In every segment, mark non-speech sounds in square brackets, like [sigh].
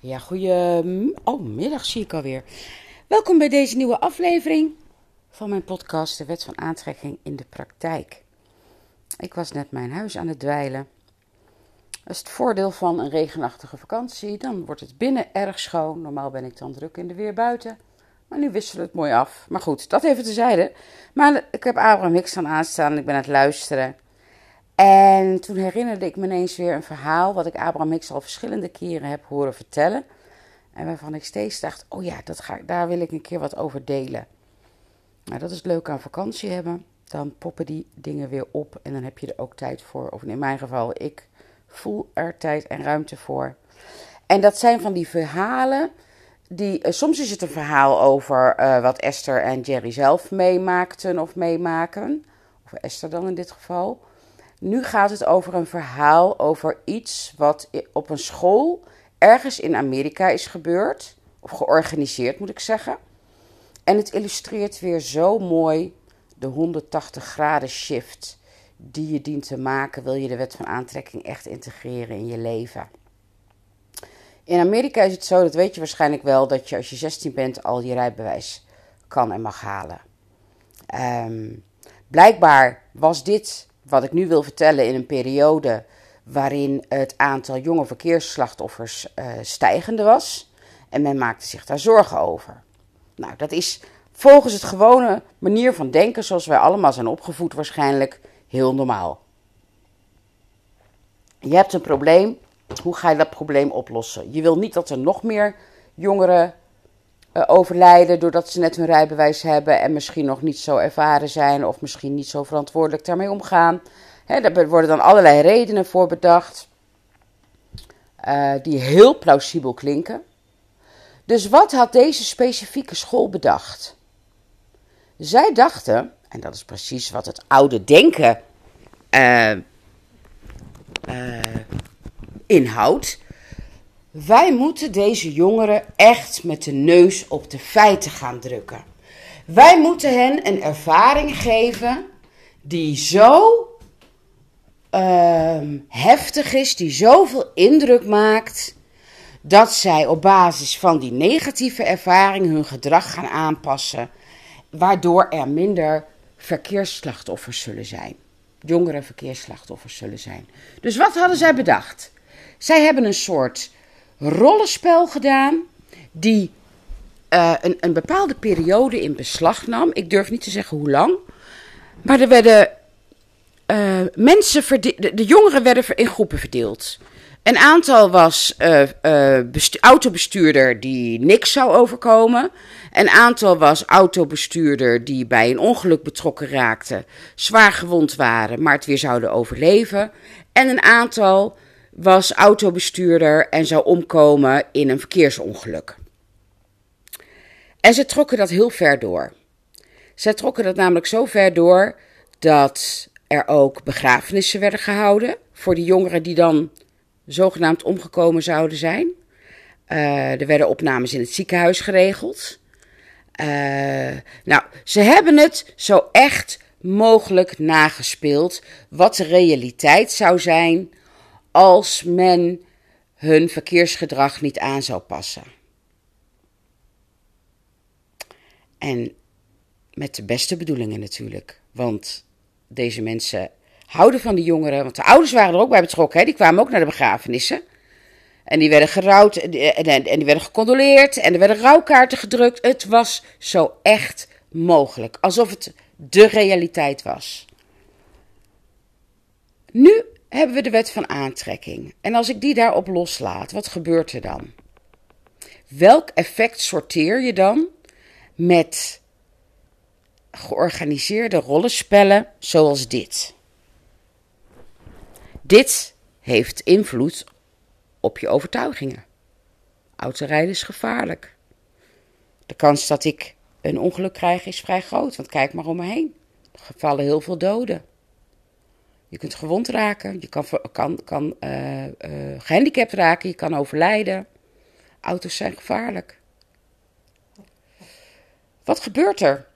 Ja, goeie oh, middag zie ik alweer. Welkom bij deze nieuwe aflevering van mijn podcast De Wet van Aantrekking in de Praktijk. Ik was net mijn huis aan het dweilen. Dat is het voordeel van een regenachtige vakantie. Dan wordt het binnen erg schoon. Normaal ben ik dan druk in de weer buiten. Maar nu wisselen we het mooi af. Maar goed, dat even tezijde. Maar ik heb Abraham Hicks aan aanstaan ik ben aan het luisteren. En toen herinnerde ik me ineens weer een verhaal wat ik Abraham Hicks al verschillende keren heb horen vertellen. En waarvan ik steeds dacht, oh ja, dat ga, daar wil ik een keer wat over delen. Nou, dat is leuk aan vakantie hebben. Dan poppen die dingen weer op en dan heb je er ook tijd voor. Of in mijn geval, ik voel er tijd en ruimte voor. En dat zijn van die verhalen. Die, uh, soms is het een verhaal over uh, wat Esther en Jerry zelf meemaakten of meemaken. Of Esther dan in dit geval. Nu gaat het over een verhaal over iets wat op een school ergens in Amerika is gebeurd. Of georganiseerd moet ik zeggen. En het illustreert weer zo mooi de 180 graden shift die je dient te maken. Wil je de wet van aantrekking echt integreren in je leven? In Amerika is het zo, dat weet je waarschijnlijk wel, dat je als je 16 bent al je rijbewijs kan en mag halen. Um, blijkbaar was dit wat ik nu wil vertellen in een periode waarin het aantal jonge verkeersslachtoffers uh, stijgende was. En men maakte zich daar zorgen over. Nou, dat is volgens het gewone manier van denken, zoals wij allemaal zijn opgevoed, waarschijnlijk heel normaal. Je hebt een probleem. Hoe ga je dat probleem oplossen? Je wil niet dat er nog meer jongeren overlijden doordat ze net hun rijbewijs hebben en misschien nog niet zo ervaren zijn of misschien niet zo verantwoordelijk daarmee omgaan. He, daar worden dan allerlei redenen voor bedacht uh, die heel plausibel klinken. Dus wat had deze specifieke school bedacht? Zij dachten, en dat is precies wat het oude denken uh, inhoudt, wij moeten deze jongeren echt met de neus op de feiten gaan drukken. Wij moeten hen een ervaring geven die zo uh, heftig is, die zoveel indruk maakt, dat zij op basis van die negatieve ervaring hun gedrag gaan aanpassen, waardoor er minder verkeersslachtoffers zullen zijn. Jongere verkeersslachtoffers zullen zijn. Dus wat hadden zij bedacht? Zij hebben een soort rollenspel gedaan die uh, een, een, bepaalde periode in beslag nam. Ik durf niet te zeggen hoe lang. Maar er werden uh, mensen, de, de, jongeren werden in groepen verdeeld. Een aantal was uh, autobestuurder die niks zou overkomen. Een aantal was autobestuurder die bij een ongeluk betrokken raakte, zwaar gewond waren, maar het weer zouden overleven. En een aantal was autobestuurder en zou omkomen in een verkeersongeluk. En ze trokken dat heel ver door. Ze trokken dat namelijk zo ver door dat er ook begrafenissen werden gehouden voor die jongeren die dan zogenaamd omgekomen zouden zijn. Uh, er werden opnames in het ziekenhuis geregeld. Uh, nou, ze hebben het zo echt mogelijk nagespeeld wat de realiteit zou zijn als men hun verkeersgedrag niet aan zou passen. En met de beste bedoelingen natuurlijk. Want deze mensen houden van die jongeren. Want de ouders waren er ook bij betrokken. Hè? Die kwamen ook naar de begrafenissen. En die werden gerouwd en, en, en die werden gecondoleerd. En er werden rouwkaarten gedrukt. Het was zo echt mogelijk. Alsof het de realiteit was. Nu hebben we de wet van aantrekking. En als ik die daarop loslaat, wat gebeurt er dan? Welk effect sorteer je dan met georganiseerde rollenspellen zoals dit? Dit heeft invloed op je overtuigingen. Autorijden is gevaarlijk. De kans dat ik een ongeluk krijg is vrij groot, want kijk maar om me heen. Er vallen heel veel doden. Je kunt gewond raken, je kan, kan, kan uh, uh, gehandicapt raken, je kan overlijden. Auto's zijn gevaarlijk. Wat gebeurt er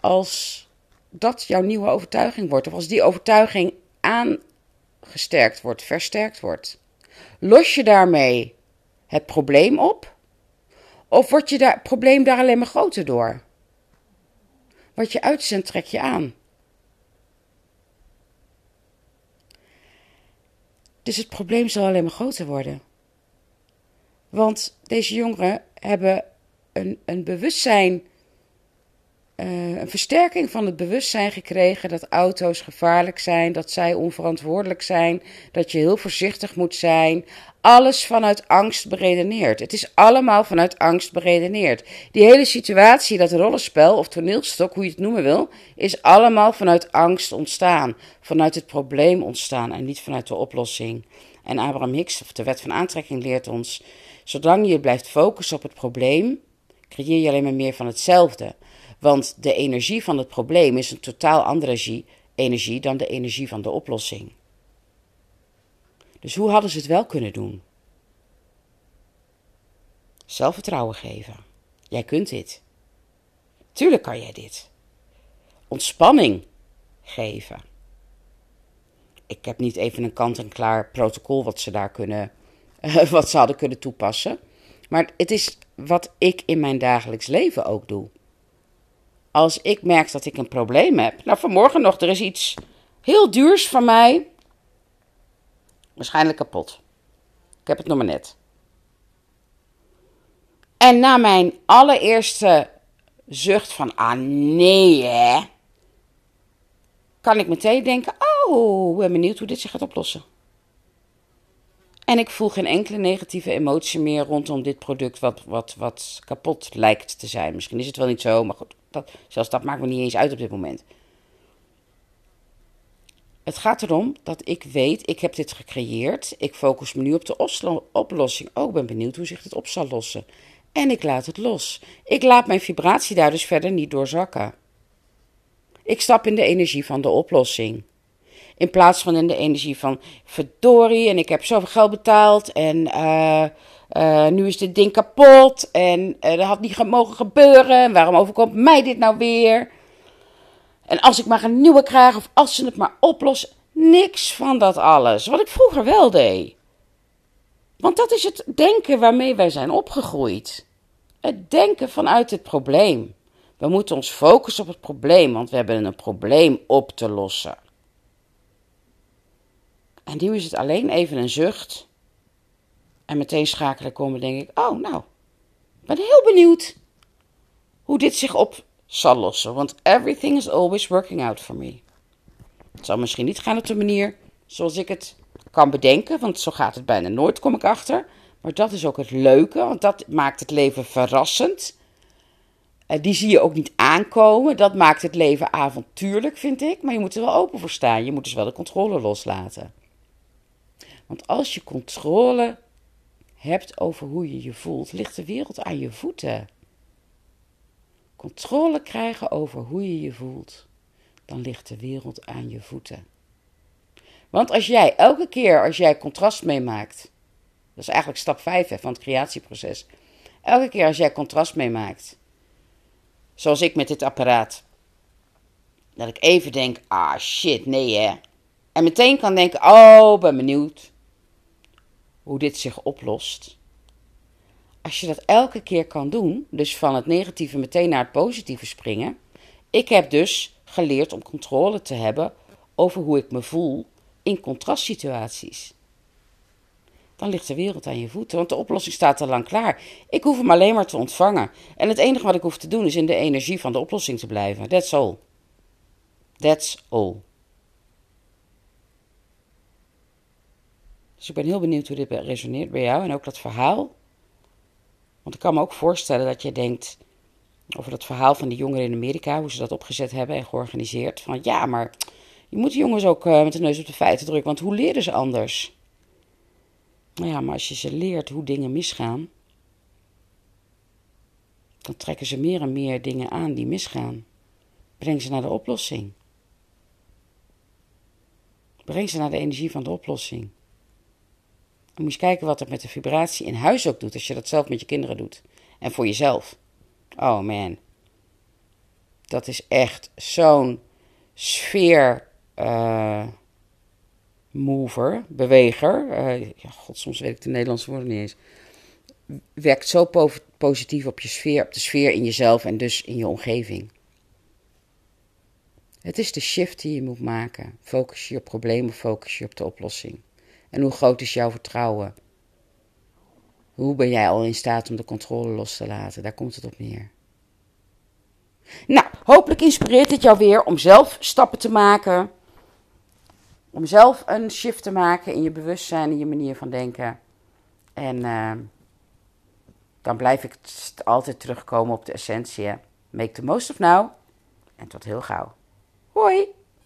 als dat jouw nieuwe overtuiging wordt, of als die overtuiging aangesterkt wordt, versterkt wordt? Los je daarmee het probleem op? Of wordt je daar, probleem daar alleen maar groter door? Wat je uitzendt, trek je aan. Dus het probleem zal alleen maar groter worden. Want deze jongeren hebben een, een bewustzijn, uh, een versterking van het bewustzijn gekregen dat auto's gevaarlijk zijn, dat zij onverantwoordelijk zijn, dat je heel voorzichtig moet zijn. Alles vanuit angst beredeneerd. Het is allemaal vanuit angst beredeneerd. Die hele situatie, dat rollenspel of toneelstok, hoe je het noemen wil, is allemaal vanuit angst ontstaan. Vanuit het probleem ontstaan en niet vanuit de oplossing. En Abraham Hicks, of de wet van aantrekking, leert ons: zolang je blijft focussen op het probleem, creëer je alleen maar meer van hetzelfde. Want de energie van het probleem is een totaal andere energie dan de energie van de oplossing. Dus hoe hadden ze het wel kunnen doen? Zelfvertrouwen geven. Jij kunt dit. Tuurlijk kan jij dit. Ontspanning geven. Ik heb niet even een kant-en-klaar protocol wat ze daar kunnen, [laughs] wat ze hadden kunnen toepassen. Maar het is wat ik in mijn dagelijks leven ook doe. Als ik merk dat ik een probleem heb. Nou, vanmorgen nog, er is iets heel duurs van mij. Waarschijnlijk kapot. Ik heb het nog maar net. En na mijn allereerste zucht van, ah nee hè, kan ik meteen denken, oh, ben benieuwd hoe dit zich gaat oplossen. En ik voel geen enkele negatieve emotie meer rondom dit product wat, wat, wat kapot lijkt te zijn. Misschien is het wel niet zo, maar goed, dat, zelfs dat maakt me niet eens uit op dit moment. Het gaat erom dat ik weet, ik heb dit gecreëerd. Ik focus me nu op de oplossing. Oh, ik ben benieuwd hoe zich dit op zal lossen. En ik laat het los. Ik laat mijn vibratie daar dus verder niet doorzakken. Ik stap in de energie van de oplossing. In plaats van in de energie van verdorie en ik heb zoveel geld betaald en uh, uh, nu is dit ding kapot en uh, dat had niet mogen gebeuren. Waarom overkomt mij dit nou weer? En als ik maar een nieuwe krijg of als ze het maar oplossen. Niks van dat alles. Wat ik vroeger wel deed. Want dat is het denken waarmee wij zijn opgegroeid. Het denken vanuit het probleem. We moeten ons focussen op het probleem, want we hebben een probleem op te lossen. En nu is het alleen even een zucht. En meteen schakelen komen, denk ik: Oh, nou, ik ben heel benieuwd hoe dit zich op zal lossen. Want everything is always working out for me. Het zal misschien niet gaan op de manier zoals ik het kan bedenken, want zo gaat het bijna nooit, kom ik achter. Maar dat is ook het leuke, want dat maakt het leven verrassend. Die zie je ook niet aankomen. Dat maakt het leven avontuurlijk, vind ik. Maar je moet er wel open voor staan. Je moet dus wel de controle loslaten. Want als je controle hebt over hoe je je voelt, ligt de wereld aan je voeten. Controle krijgen over hoe je je voelt, dan ligt de wereld aan je voeten. Want als jij elke keer als jij contrast meemaakt, dat is eigenlijk stap 5 hè, van het creatieproces. Elke keer als jij contrast meemaakt, zoals ik met dit apparaat, dat ik even denk, ah shit, nee hè. En meteen kan denken, oh, ben benieuwd hoe dit zich oplost. Als je dat elke keer kan doen, dus van het negatieve meteen naar het positieve springen. Ik heb dus geleerd om controle te hebben over hoe ik me voel in contrastsituaties. Dan ligt de wereld aan je voeten, want de oplossing staat al lang klaar. Ik hoef hem alleen maar te ontvangen. En het enige wat ik hoef te doen is in de energie van de oplossing te blijven. That's all. That's all. Dus ik ben heel benieuwd hoe dit resoneert bij jou en ook dat verhaal. Want ik kan me ook voorstellen dat je denkt over dat verhaal van die jongeren in Amerika, hoe ze dat opgezet hebben en georganiseerd. Van ja, maar je moet de jongens ook uh, met de neus op de feiten drukken, want hoe leren ze anders? Nou ja, maar als je ze leert hoe dingen misgaan, dan trekken ze meer en meer dingen aan die misgaan. Breng ze naar de oplossing. Breng ze naar de energie van de oplossing. Dan moet kijken wat het met de vibratie in huis ook doet, als je dat zelf met je kinderen doet. En voor jezelf. Oh man. Dat is echt zo'n sfeer uh, mover, beweger. Uh, ja, god, soms weet ik de Nederlandse woorden niet eens. werkt zo positief op je sfeer, op de sfeer in jezelf en dus in je omgeving. Het is de shift die je moet maken. Focus je op problemen, focus je op de oplossing. En hoe groot is jouw vertrouwen? Hoe ben jij al in staat om de controle los te laten? Daar komt het op neer. Nou, hopelijk inspireert dit jou weer om zelf stappen te maken. Om zelf een shift te maken in je bewustzijn en je manier van denken. En uh, dan blijf ik altijd terugkomen op de essentie. Make the most of now. En tot heel gauw. Hoi!